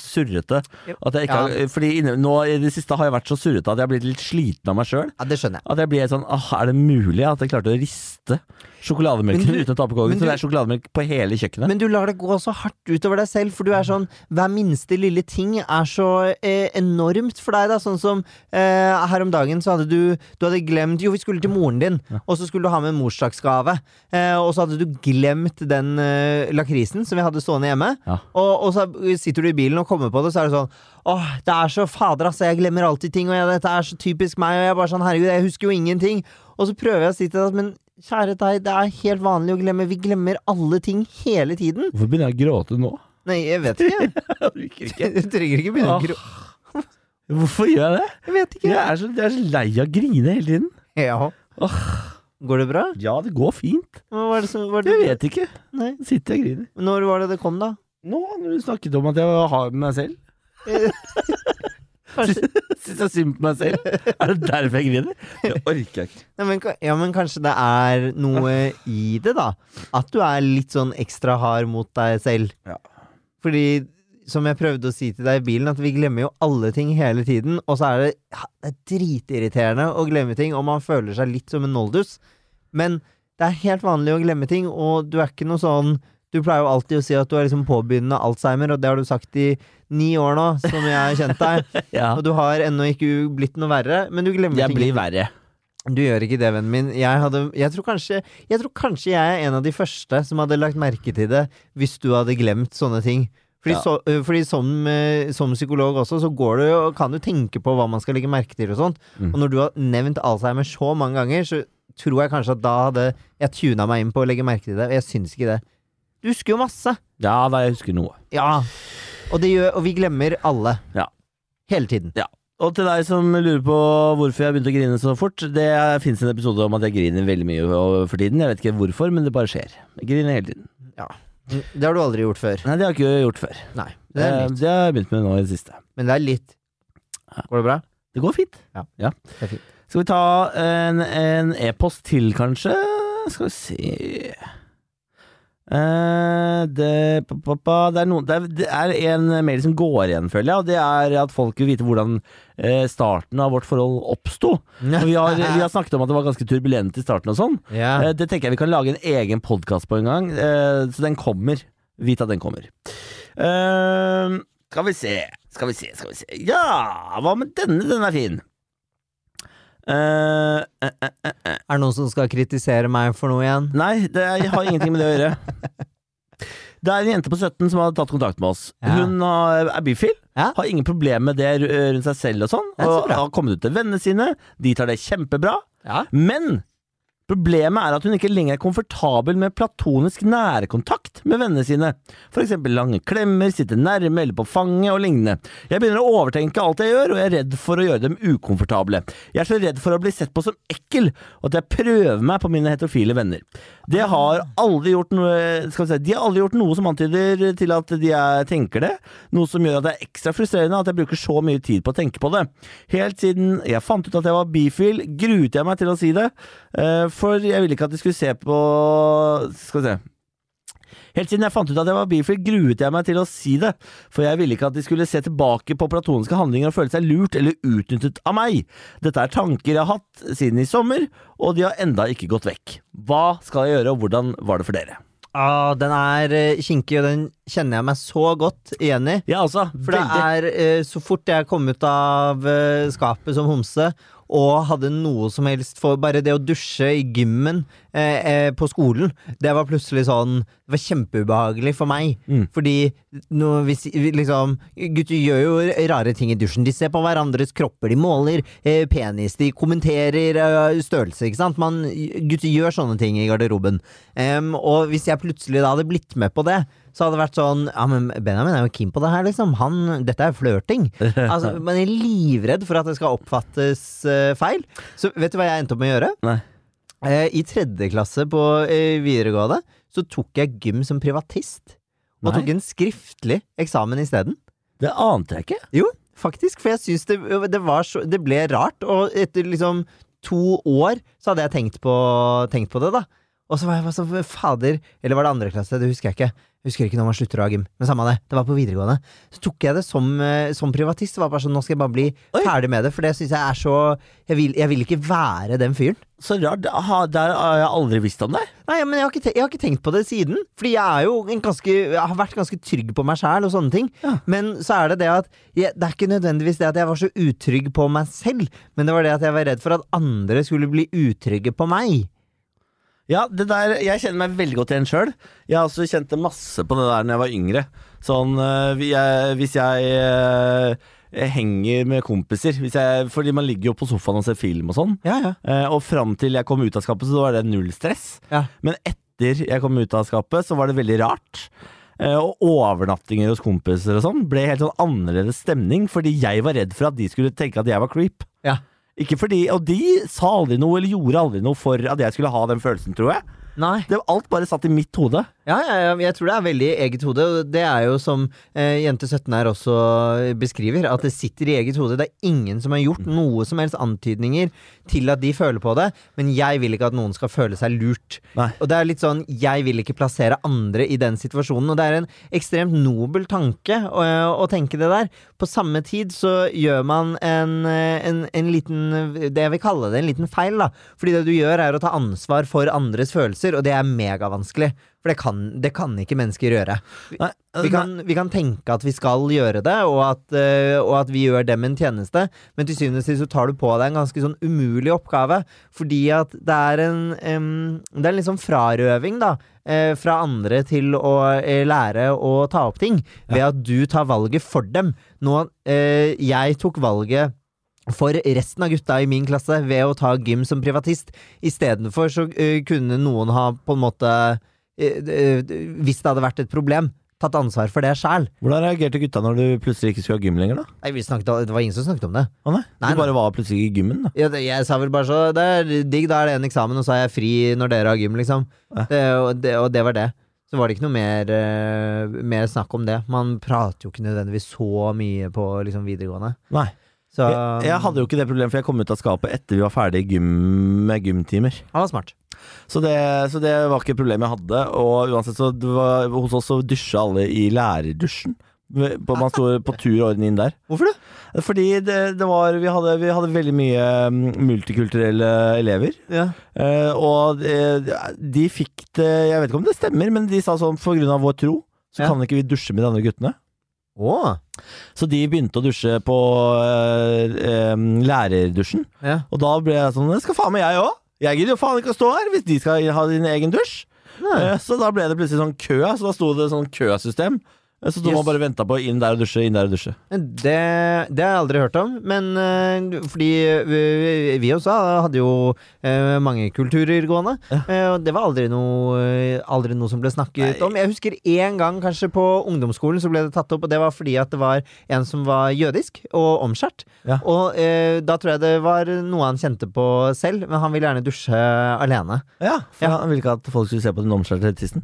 surrete. At jeg ikke har, fordi inne, nå i det siste har jeg vært så surrete at jeg har blitt litt sliten av meg sjøl. Ja, det skjønner jeg. At jeg blir sånn Er det mulig at jeg klarte å riste sjokolademelken du- uten å ta på kåken? Så det er sjokolademelk på hele kjøkkenet. Men du lar det gå så hardt utover deg selv, for du er sånn Hver minste lille ting er så eh, enormt for deg, da. Sånn som eh, her om dagen så hadde du Du hadde glemt Jo, vi skulle til moren din, og så skulle du ha med morsdagsgave. Eh, og så hadde du glemt den eh, lakrisen som vi hadde stående hjemme. Ja. Og, og så sitter du i bilen og kommer på det, så er det sånn Åh, det er så fader, altså. Jeg glemmer alltid ting, og jeg, dette er så typisk meg. Og jeg er bare sånn Herregud, jeg husker jo ingenting. Og så prøver jeg å si til deg men kjære deg, det er helt vanlig å glemme. Vi glemmer alle ting hele tiden. Hvorfor begynner jeg å gråte nå? Nei, jeg vet ikke. <laughs> Du trenger ikke begynne å gråte. Hvorfor gjør jeg det? Jeg vet ikke. Jeg er så, jeg er så lei av å grine hele tiden. Ja. Går det bra? Ja, det går fint. Hva var det som var det? Jeg vet ikke. Nei. Sitter og griner. Når var det det kom, da? Nå, når du snakket om at jeg har med meg selv. <laughs> Kanskje <laughs> Syns jeg synd på meg selv? Er det derfor jeg griner? Det orker jeg ikke. Nei, men, Ja, men kanskje det er noe i det, da? At du er litt sånn ekstra hard mot deg selv. Ja. Fordi, som jeg prøvde å si til deg i bilen, at vi glemmer jo alle ting hele tiden. Og så er det, ja, det er dritirriterende å glemme ting, og man føler seg litt som en noldus. Men det er helt vanlig å glemme ting, og du er ikke noe sånn Du pleier jo alltid å si at du er liksom påbegynnende Alzheimer, og det har du sagt i ni år nå, som jeg har kjent deg. <laughs> Ja. Og du har ennå ikke blitt noe verre, men du glemmer Jeg ting. blir verre. Du gjør ikke det, vennen min. Jeg, hadde, jeg, tror kanskje, jeg tror kanskje jeg er en av de første som hadde lagt merke til det hvis du hadde glemt sånne ting. Fordi, Ja. så, fordi som, som psykolog også, så går du og kan du tenke på hva man skal legge merke til og sånt. Mm. Og når du har nevnt Alzheimer så mange ganger, så tror jeg kanskje at da hadde jeg tuna meg inn på å legge merke til det. Og jeg syns ikke det. Du husker jo masse. Ja da, jeg husker noe. Ja. Og, det gjør, og vi glemmer alle. Ja. Hele tiden. Og til deg som lurer på hvorfor jeg begynte å grine så fort, det fins en episode om at jeg griner veldig mye for tiden. Jeg vet ikke hvorfor, men det bare skjer. Jeg griner hele tiden. Det har du aldri gjort før. Nei, det har jeg ikke gjort før. Nei. Det er Eh. Det har jeg begynt med nå i det siste. Men det er litt Går det bra? Det går fint. Det er fint. Skal vi ta en en e-post til, kanskje? Skal vi se Eh, det, pa, pa, det, er noen, det, er, det er en mail som går igjen, føler jeg, og det er at folk vil vite hvordan eh, starten av vårt forhold oppsto. Vi, har- vi har <laughs> snakket om at det var ganske turbulent i starten og sånn. Ja. Eh, det tenker jeg vi kan lage en egen podkast på en gang, så den kommer. Vit at den kommer. Skal vi se, skal vi se, skal vi se Ja, hva med denne? Den er fin. Eh, eh. Er det noen som skal kritisere meg for noe igjen? Nei, det jeg har ingenting med det å gjøre. <laughs> Det er en jente på 17 som har tatt kontakt med oss. Ja. Hun har, er bifil. Ja. Har ingen problemer med det rundt seg selv og sånn. Og har kommet ut til vennene sine. De tar det kjempebra. Ja. Men problemet er at hun ikke lenger er komfortabel med platonisk nærkontakt med vennene sine. For eksempel lange klemmer, sitte nærme eller på fanget og lignende. Jeg begynner å overtenke alt jeg gjør, og jeg er redd for å gjøre dem ukomfortable. Jeg er så redd for å bli sett på som ekkel, og at jeg prøver meg på mine heterofile venner. De har aldri gjort noe si, De har aldri gjort noe som antyder til at de er, tenker det, noe som gjør at det er ekstra frustrerende at jeg bruker så mye tid på å tenke på det. Helt siden jeg fant ut at jeg var bifil, gruet jeg meg til å si det, eh, for jeg ville ikke at de skulle se på Skal vi se Helt siden jeg fant ut at jeg var bifil, gruet jeg meg til å si det, for jeg ville ikke at de skulle se tilbake på platoniske handlinger og føle seg lurt eller utnyttet av meg. Dette er tanker jeg har hatt siden i sommer, og de har enda ikke gått vekk. Hva skal jeg gjøre, og hvordan var det for dere? Ah, den er eh, kinkig, og den kjenner jeg meg så godt igjen i. Ja, altså. For det er eh, så fort jeg kom ut av eh, skapet som homse og hadde noe som helst for bare det å dusje i gymmen eh, eh, på skolen, det var plutselig sånn Det var kjempeubehagelig for meg. Mm. Fordi nå, hvis, liksom Gutter gjør jo rare ting i dusjen. De ser på hverandres kropper, de måler eh, penis, de kommenterer eh, størrelse, ikke sant. Man, gutter gjør sånne ting i garderoben. Um, og hvis jeg plutselig da hadde blitt med på det, så hadde det vært sånn Ja, men Benjamin er jo keen på det her, liksom. Han, dette er flørting. <laughs> Altså, man er livredd for at det skal oppfattes uh, feil. Så vet du hva jeg endte opp med å gjøre? Nei. Eh, I tredje klasse på eh, videregående så tok jeg gym som privatist. Og Nei. tok en skriftlig eksamen isteden. Det ante jeg ikke. Jo, faktisk. For jeg syns det, det var så Det ble rart. Og etter liksom to år så hadde jeg tenkt på, tenkt på det, da. Og så var jeg bare sånn Fader. Eller var det andre klasse? Det husker jeg ikke. Jeg husker ikke når man slutter å ha gym. Men samme det. Det var på videregående. Så tok jeg det som, eh, som privatist. Det var bare sånn, Nå skal jeg bare bli Oi. ferdig med det, for det syns jeg er så jeg vil, jeg vil ikke være den fyren. Så rart. Har- Der har jeg aldri visst om det. Nei, men jeg har, ikke jeg har ikke tenkt på det siden. Fordi jeg er jo en ganske Jeg har vært ganske trygg på meg sjæl og sånne ting. Ja. Men så er det det at jeg, Det er ikke nødvendigvis det at jeg var så utrygg på meg selv, men det var det at jeg var redd for at andre skulle bli utrygge på meg. Ja, det der, jeg kjenner meg veldig godt igjen sjøl. Jeg har også kjent det masse på det der når jeg var yngre. Sånn øh, jeg, Hvis jeg, jeg henger med kompiser hvis jeg, Fordi man ligger jo på sofaen og ser film og sånn. Ja, ja. Eh, og fram til jeg kom ut av skapet, så var det null stress. Ja. Men etter jeg kom ut av skapet, så var det veldig rart. Eh, og overnattinger hos kompiser og sånn ble helt sånn annerledes stemning, fordi jeg var redd for at de skulle tenke at jeg var creep. Ja. Ikke fordi, Og de sa aldri noe, eller gjorde aldri noe for at jeg skulle ha den følelsen, tror jeg. Nei. Det, alt bare satt i mitt hode. Ja, ja, ja, jeg tror det er veldig eget hode. Det er jo som eh, Jente 17 her også beskriver, at det sitter i eget hode. Det er ingen som har gjort noe som helst antydninger til at de føler på det, men jeg vil ikke at noen skal føle seg lurt. Nei. Og det er litt sånn, jeg vil ikke plassere andre i den situasjonen, og det er en ekstremt nobel tanke å, å tenke det der. På samme tid så gjør man en, en, en liten, det jeg vil kalle det en liten feil, da. Fordi det du gjør er å ta ansvar for andres følelser, og det er megavanskelig. For det kan, det kan ikke mennesker gjøre. Nei, Vi kan, vi kan tenke at vi skal gjøre det, og at, eh, og at vi gjør dem en tjeneste, men til syvende og sist så tar du på deg en ganske sånn umulig oppgave. Fordi at det er en um, Det er en sånn frarøving, da. eh, fra andre til å eh, lære å ta opp ting, ved at du tar valget for dem. Nå, eh, jeg tok valget for resten av gutta i min klasse ved å ta gym som privatist. Istedenfor så eh, kunne noen ha på en måte Hvis det hadde vært et problem, tatt ansvar for det sjæl. Hvordan reagerte gutta når du plutselig ikke skulle ha gym lenger, da? Nei, vi snakket, Det var ingen som snakket om det. Å nei, Nei, Du bare var plutselig i gymmen, da. Jeg, jeg sa vel bare så Det er digg, da er det en eksamen, og så er jeg fri når dere har gym, liksom. Det, og, det, og det var det. Så var det ikke noe mer, eh, mer snakk om det. Man prater jo ikke nødvendigvis så mye på liksom, videregående. Nei. Så Jeg, jeg hadde jo ikke det problemet, for jeg kom ut av skapet etter vi var ferdig gym, med gymtimer. Han var smart. Så det, så det var ikke et problem jeg hadde. Og uansett så var, hos oss så dusja alle i lærerdusjen. På, man sto på tur orden inn der. Hvorfor det? Fordi det, det var vi hadde, vi hadde veldig mye mm, multikulturelle elever. Ja. Eh, og de, de fikk det Jeg vet ikke om det stemmer, men de sa sånn for grunn av vår tro, så Ja. kan ikke vi dusje med de andre guttene. Å! Så de begynte å dusje på øh, øh, lærerdusjen. Ja. Og da ble jeg sånn Det skal faen meg jeg òg! Jeg gidder jo faen ikke å stå her hvis de skal ha din egen dusj. Nei. Eh, Så da ble det plutselig sånn kø, så da sto det sånn køsystem. Eh, Så du Yes. bare vente venta på inn der og dusje, inn der og dusje. Det, det har jeg aldri hørt om, men uh, fordi vi, vi også hadde jo uh, mange kulturer gående, Ja. Uh, og det var aldri noe, aldri noe som ble snakket Nei. om. Jeg husker én gang kanskje på ungdomsskolen så ble det tatt opp, og det var fordi at det var en som var jødisk og omskjært. Ja. Og da tror jeg det var noe han kjente på selv, men han ville gjerne dusje alene. Ja, for Ja. han ville ikke at folk skulle se på den omskjærte tissen.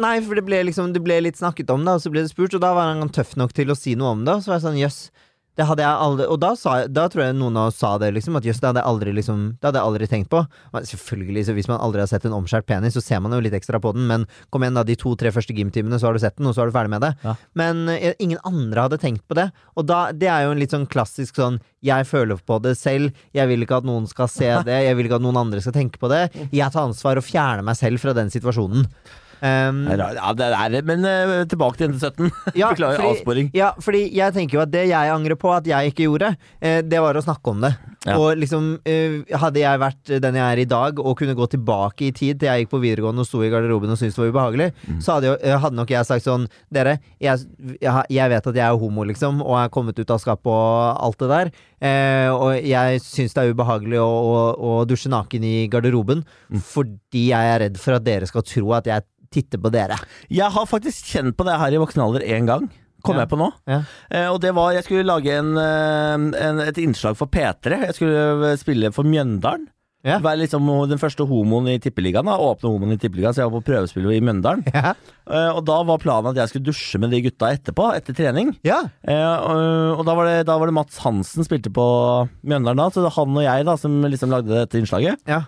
Nei, for det ble liksom Det ble litt snakket om da. og så ble det spurt, og da var han tøff nok til å si noe om det. Og så var jeg sånn, jøss. Det hadde jeg aldri Og da, sa, da tror jeg noen av oss sa det, liksom. At jøss, det hadde jeg aldri liksom Det hadde jeg aldri tenkt på. Men selvfølgelig, så hvis man aldri har sett en omskjært penis, så ser man jo litt ekstra på den, men kom igjen, da, de to-tre første gymtimene, så har du sett den, og så er du ferdig med det. Ja. Men eh, ingen andre hadde tenkt på det. Og da, det er jo en litt sånn klassisk sånn jeg føler på det selv, jeg vil ikke at noen skal se <laughs> det, jeg vil ikke at noen andre skal tenke på det. Jeg tar ansvar og fjerner meg selv fra den situasjonen. Um. Ja, det er. Men eh, tilbake til NT17. <laughs> Ja, Beklager fordi- avsporing. Ja, fordi jeg tenker jo at det jeg angrer på at jeg ikke gjorde, eh, det var å snakke om det. Ja. Og liksom, eh, hadde jeg vært den jeg er i dag, og kunne gå tilbake i tid til jeg gikk på videregående og sto i garderoben og syntes det var ubehagelig, Mm. så hadde, jo, hadde nok jeg sagt sånn Dere, jeg, jeg, jeg vet at jeg er homo, liksom, og er kommet ut av skapet og alt det der. Eh, og jeg syns det er ubehagelig å, å, å dusje naken i garderoben Mm. fordi jeg er redd for at dere skal tro at jeg titter på dere. Jeg har faktisk kjent på det her i voksen alder én gang. Kom Ja. jeg på nå. Ja. Eh, og det var Jeg skulle lage en, eh, en, et innslag for P3. Jeg skulle eh, spille for Mjøndalen. Ja. Være liksom den første homoen i Tippeligaen. da Åpne homoen i Tippeligaen, så jeg var på prøvespill i Mjøndalen. Ja. Eh, og da var planen at jeg skulle dusje med de gutta etterpå, etter trening. ja. Eh, og da, var det, da var det Mats Hansen spilte på Mjøndalen da, så det var han og jeg da som liksom lagde dette innslaget. ja.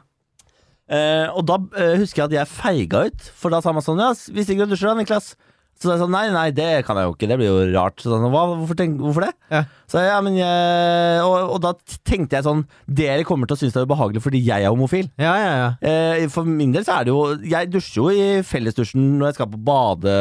Eh, og da eh, husker jeg at jeg feiga ut, for da sa man sånn Ja, hvis ikke du dusjer da, Niklas. Så da sa jeg sånn Nei, nei, det kan jeg jo ikke, det blir jo rart. Så sånn, Hva, hvorfor, tenk, hvorfor det? Ja. Så jeg, ja, men jeg, og, og da tenkte jeg sånn Dere kommer til å synes det er ubehagelig fordi jeg er homofil. Ja, ja, ja. Eh, for min del så er det jo Jeg dusjer jo i fellesdusjen når jeg skal på bade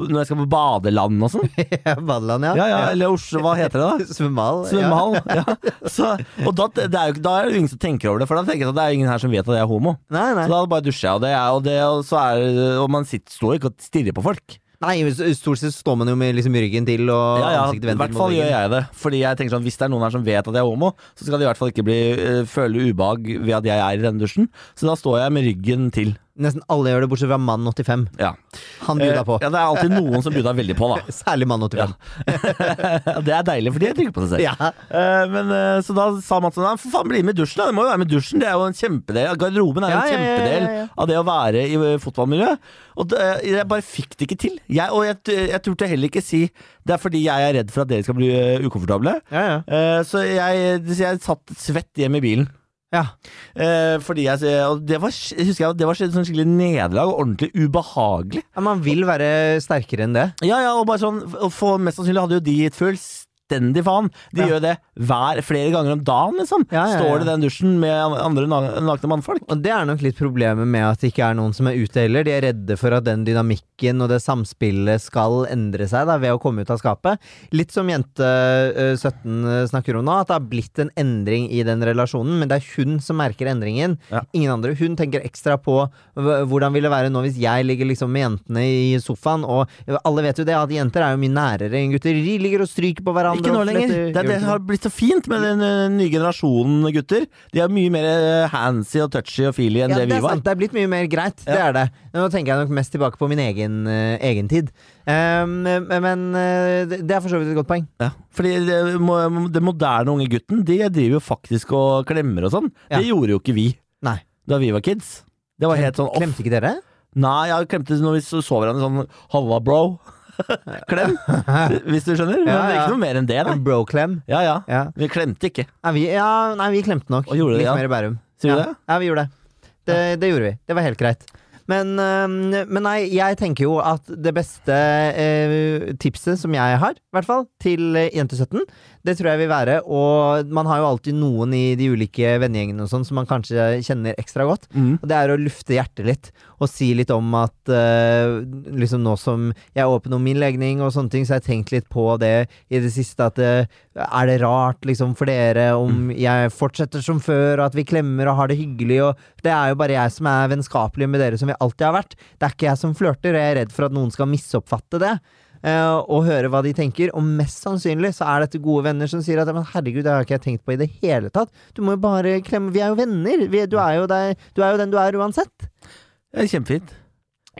Når jeg skal på badeland og sånn. <laughs> Badeland, ja. Ja, ja, eller Oslo, hva heter det da? Svømmehall. <laughs> Svømmehall. Ja. <laughs> Så, og da, det er jo, da er det ingen som tenker over det, for da tenker jeg at det er ingen her som vet at jeg er homo. Nei, nei. Så da bare dusjer jeg, og det er, og det, og så er, og man sitter, står ikke og stirrer på folk. nei, stort sett står man jo med liksom ryggen til og Ja, ja, ansiktet I hvert fall gjør jeg det. Fordi jeg tenker sånn, Hvis det er noen her som vet at jeg er homo, så skal de i hvert fall ikke bli, eh, føle ubehag ved at jeg er i denne dusjen. Så da står jeg med ryggen til. Nesten alle gjør det, bortsett fra mann 85. Ja, Han buda på. Eh, ja Det er alltid noen som buda veldig på, da. <laughs> Særlig mann 85. <laughs> det er deilig, for de trykker på seg selv. Ja. Eh, men, eh, så da sa Mats sånn, han for faen bli med i dusjen, da. Det må jo være med i dusjen. Det er jo en kjempedel. Garderoben er jo en ja, ja, kjempedel ja, ja. av det å være i fotballmiljøet. Og det, jeg bare fikk det ikke til. Jeg, og jeg, jeg turte heller ikke si det er fordi jeg er redd for at dere skal bli ukomfortable. Ja, ja. Eh, så jeg, jeg satt svett hjemme i bilen. Ja. Eh, fordi jeg, og det var, husker jeg, det var sånn skikkelig nederlag og ordentlig ubehagelig. ja man vil være sterkere enn det. Ja, ja, og bare sånn For mest sannsynlig hadde jo de gitt fullstendig faen. De Ja. gjør det hver, flere ganger om dagen, liksom. Ja, ja. Står det i den dusjen med andre nakne mannfolk. Og det er nok litt problemet med at det ikke er noen som er ute heller. De er redde for at den dynamikken og det samspillet skal endre seg da, ved å komme ut av skapet. Litt som jente øh, 17 snakker om nå, at det har blitt en endring i den relasjonen, men det er hun som merker endringen. Ingen andre. Hun tenker ekstra på hvordan vil det være nå hvis jeg ligger liksom med jentene i sofaen, og alle vet jo det, at jenter er jo mye nærere enn gutter. De ligger og stryker på hverandre. Ikke nå lenger. Det, det har blitt så fint med den eh, nye generasjonen gutter. De er mye mer eh, handsy og touchy og feely enn Ja, det vi var. Det er blitt mye mer greit. Det er det. Nå tenker jeg nok mest tilbake på min egen, uh, egen tid. Um, men uh, det er for så vidt et godt poeng. Ja. Fordi det, det moderne unge gutten, de driver jo faktisk og klemmer og sånn. Ja. Det gjorde jo ikke vi Nei. da vi var kids. Det var helt sånn off. Klemte ikke dere? Nei, jeg klemte når vi så så hverandre sånn Halla, bro. <laughs> Klem. Hvis du skjønner. Men det er ikke noe mer enn det, da. En bro-klem? Ja, ja. Ja. Vi klemte ikke. Nei, vi, ja, nei, vi klemte nok. Og gjorde det, Litt ja. mer i Bærum. Sier du det? Ja, vi gjorde det. det. Det gjorde vi. Det var helt greit. Men, men nei, jeg tenker jo at det beste eh, tipset som jeg har, i hvert fall, til eh, Jente 17, det tror jeg vil være Og man har jo alltid noen i de ulike vennegjengene og sånn som man kanskje kjenner ekstra godt. Mm. Og det er å lufte hjertet litt, og si litt om at uh, liksom nå som jeg er åpen om min legning og sånne ting, så har jeg tenkt litt på det i det siste, at uh, er det rart liksom for dere om jeg fortsetter som før, og at vi klemmer og har det hyggelig, og det er jo bare jeg som er vennskapelig med dere som vi alltid har vært. Det er ikke jeg som flørter, og jeg er redd for at noen skal misoppfatte det. Eh, og høre hva de tenker, og mest sannsynlig så er dette gode venner som sier at Men herregud, det har ikke jeg tenkt på i det hele tatt. Du må jo bare klemme Vi er jo venner. Vi, du, er jo der, du er jo den du er uansett. Det er kjempefint.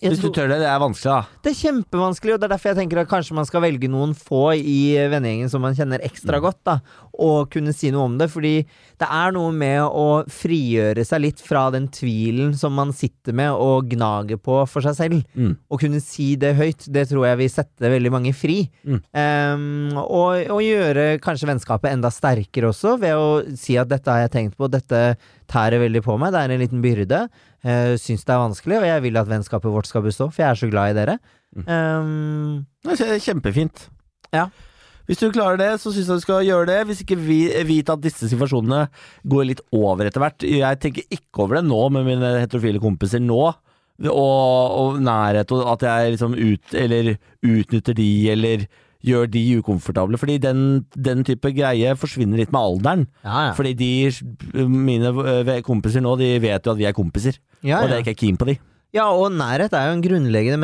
Hvis du tør det. Det er vanskelig, da. det er kjempevanskelig, og det er derfor jeg tenker at kanskje man skal velge noen få i vennegjengen som man kjenner ekstra Mm. godt, da, og kunne si noe om det. Fordi det er noe med å frigjøre seg litt fra den tvilen som man sitter med og gnager på for seg selv. Mm. Å kunne si det høyt, det tror jeg vil sette veldig mange fri. Mm. Um, og, og gjøre kanskje vennskapet enda sterkere også, ved å si at dette har jeg tenkt på, dette tærer veldig på meg, det er en liten byrde. Uh, syns det er vanskelig, og jeg vil at vennskapet vårt skal bestå, for jeg er så glad i dere. Det er kjempefint. Ja. Hvis du klarer det, så syns jeg du skal gjøre det. Hvis ikke vi vit at disse situasjonene går litt over etter hvert. Jeg tenker ikke over det nå med mine heterofile kompiser nå. Og, og nærhet, og at jeg liksom ut, eller utnytter de, eller gjør de ukomfortable. Fordi den, den type greie forsvinner litt med alderen. ja, ja. Fordi de, mine eh, kompiser nå, de vet jo at vi er kompiser. ja, Og det er ikke jeg keen på de. ja, og nærhet er jo en grunnleggende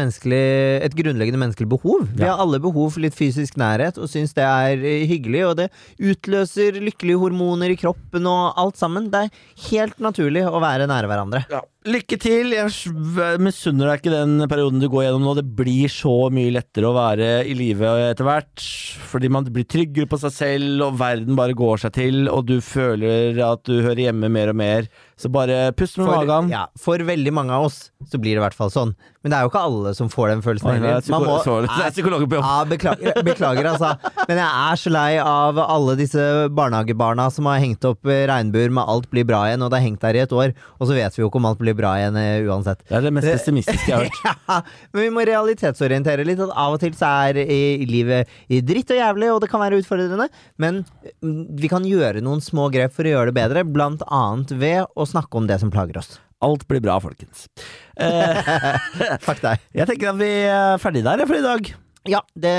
et grunnleggende menneskelig behov. Vi har alle behov for litt fysisk nærhet, og syns det er eh, hyggelig, og det utløser lykkelige hormoner i kroppen og alt sammen. Det er helt naturlig å være nære hverandre. Lykke til. Jeg misunner deg ikke den perioden du går gjennom nå. Det blir så mye lettere å være i live etter hvert. Fordi man blir tryggere på seg selv, og verden bare går seg til, og du føler at du hører hjemme mer og mer. Så bare pust med For, magen. ja, for veldig mange av oss så blir det i hvert fall sånn. Men det er jo ikke alle som får den følelsen. Oi, det er psykolog på jobb. Ja, beklager, beklager, altså. Men jeg er så lei av alle disse barnehagebarna som har hengt opp regnbuer med 'alt blir bra igjen', og det har hengt der i et år, og så vet vi jo ikke om alt blir bra igjen eh, uansett. Det er det mest pessimistiske jeg har hørt. <laughs> Ja, men vi må realitetsorientere litt. At av og til så er i livet dritt og jævlig, og det kan være utfordrende. Men mm, vi kan gjøre noen små grep for å gjøre det bedre, blant annet ved å snakke om det som plager oss. Alt blir bra, folkens. Eh, <laughs> Takk deg. jeg tenker at vi er ferdige der for i dag. Ja, det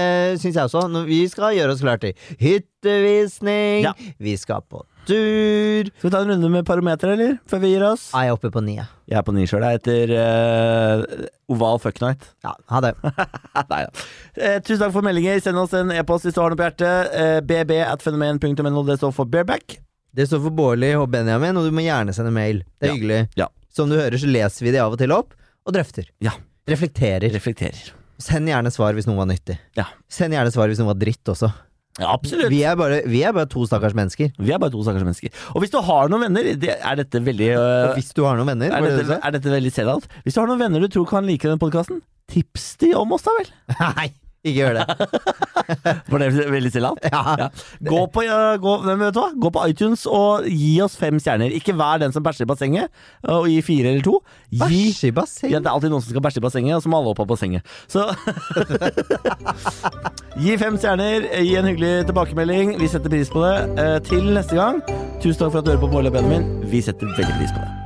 syns jeg også. Vi skal gjøre oss klare til hyttevisning. Ja. Vi skal på tur. Skal vi ta en runde med parometer, eller? Før vi gir oss? Ja, jeg er oppe på ni. ja. Jeg er på ni sjøl, jeg, uh, oval fuck night. Ja, ha det. <laughs> Nei ja. Eh, tusen takk for meldinger. Send oss en e-post hvis du har noe på hjertet. Eh, bb at fenomen.no. Det står for bareback. Det står for Bårli og Benjamin, og du må gjerne sende mail. Det er Ja. hyggelig. Ja. Som du hører, så leser vi de av og til opp, og drøfter. Ja. Reflekterer. Reflekterer. Send gjerne svar hvis noe var nyttig. Ja. Send gjerne svar hvis noe var dritt også. Ja, absolutt. Vi er bare, vi er bare to stakkars mennesker. Vi er bare to stakkars mennesker. Og hvis du har noen venner, det, er dette veldig øh, hvis du har noen venner, er, det dette, er dette veldig selvout? Hvis du har noen venner du tror kan like denne podkasten, tips de om oss, da vel. <laughs> Nei, ikke gjør det. <laughs> Var det veldig selvout? <laughs> Ja. Ja. Gå, på, uh, gå, vet du hva? gå på iTunes og gi oss fem stjerner. Ikke vær den som bæsjer i bassenget og gi fire eller to. Bæsje i bassenget? Ja, det er alltid noen som skal bæsje i bassenget, og så må alle opp av bassenget. Så <laughs> Gi fem stjerner, gi en hyggelig tilbakemelding. Vi setter pris på det. Uh, Til neste gang, tusen takk for at du hører på Bård og Benjamin. Vi setter veldig pris på det.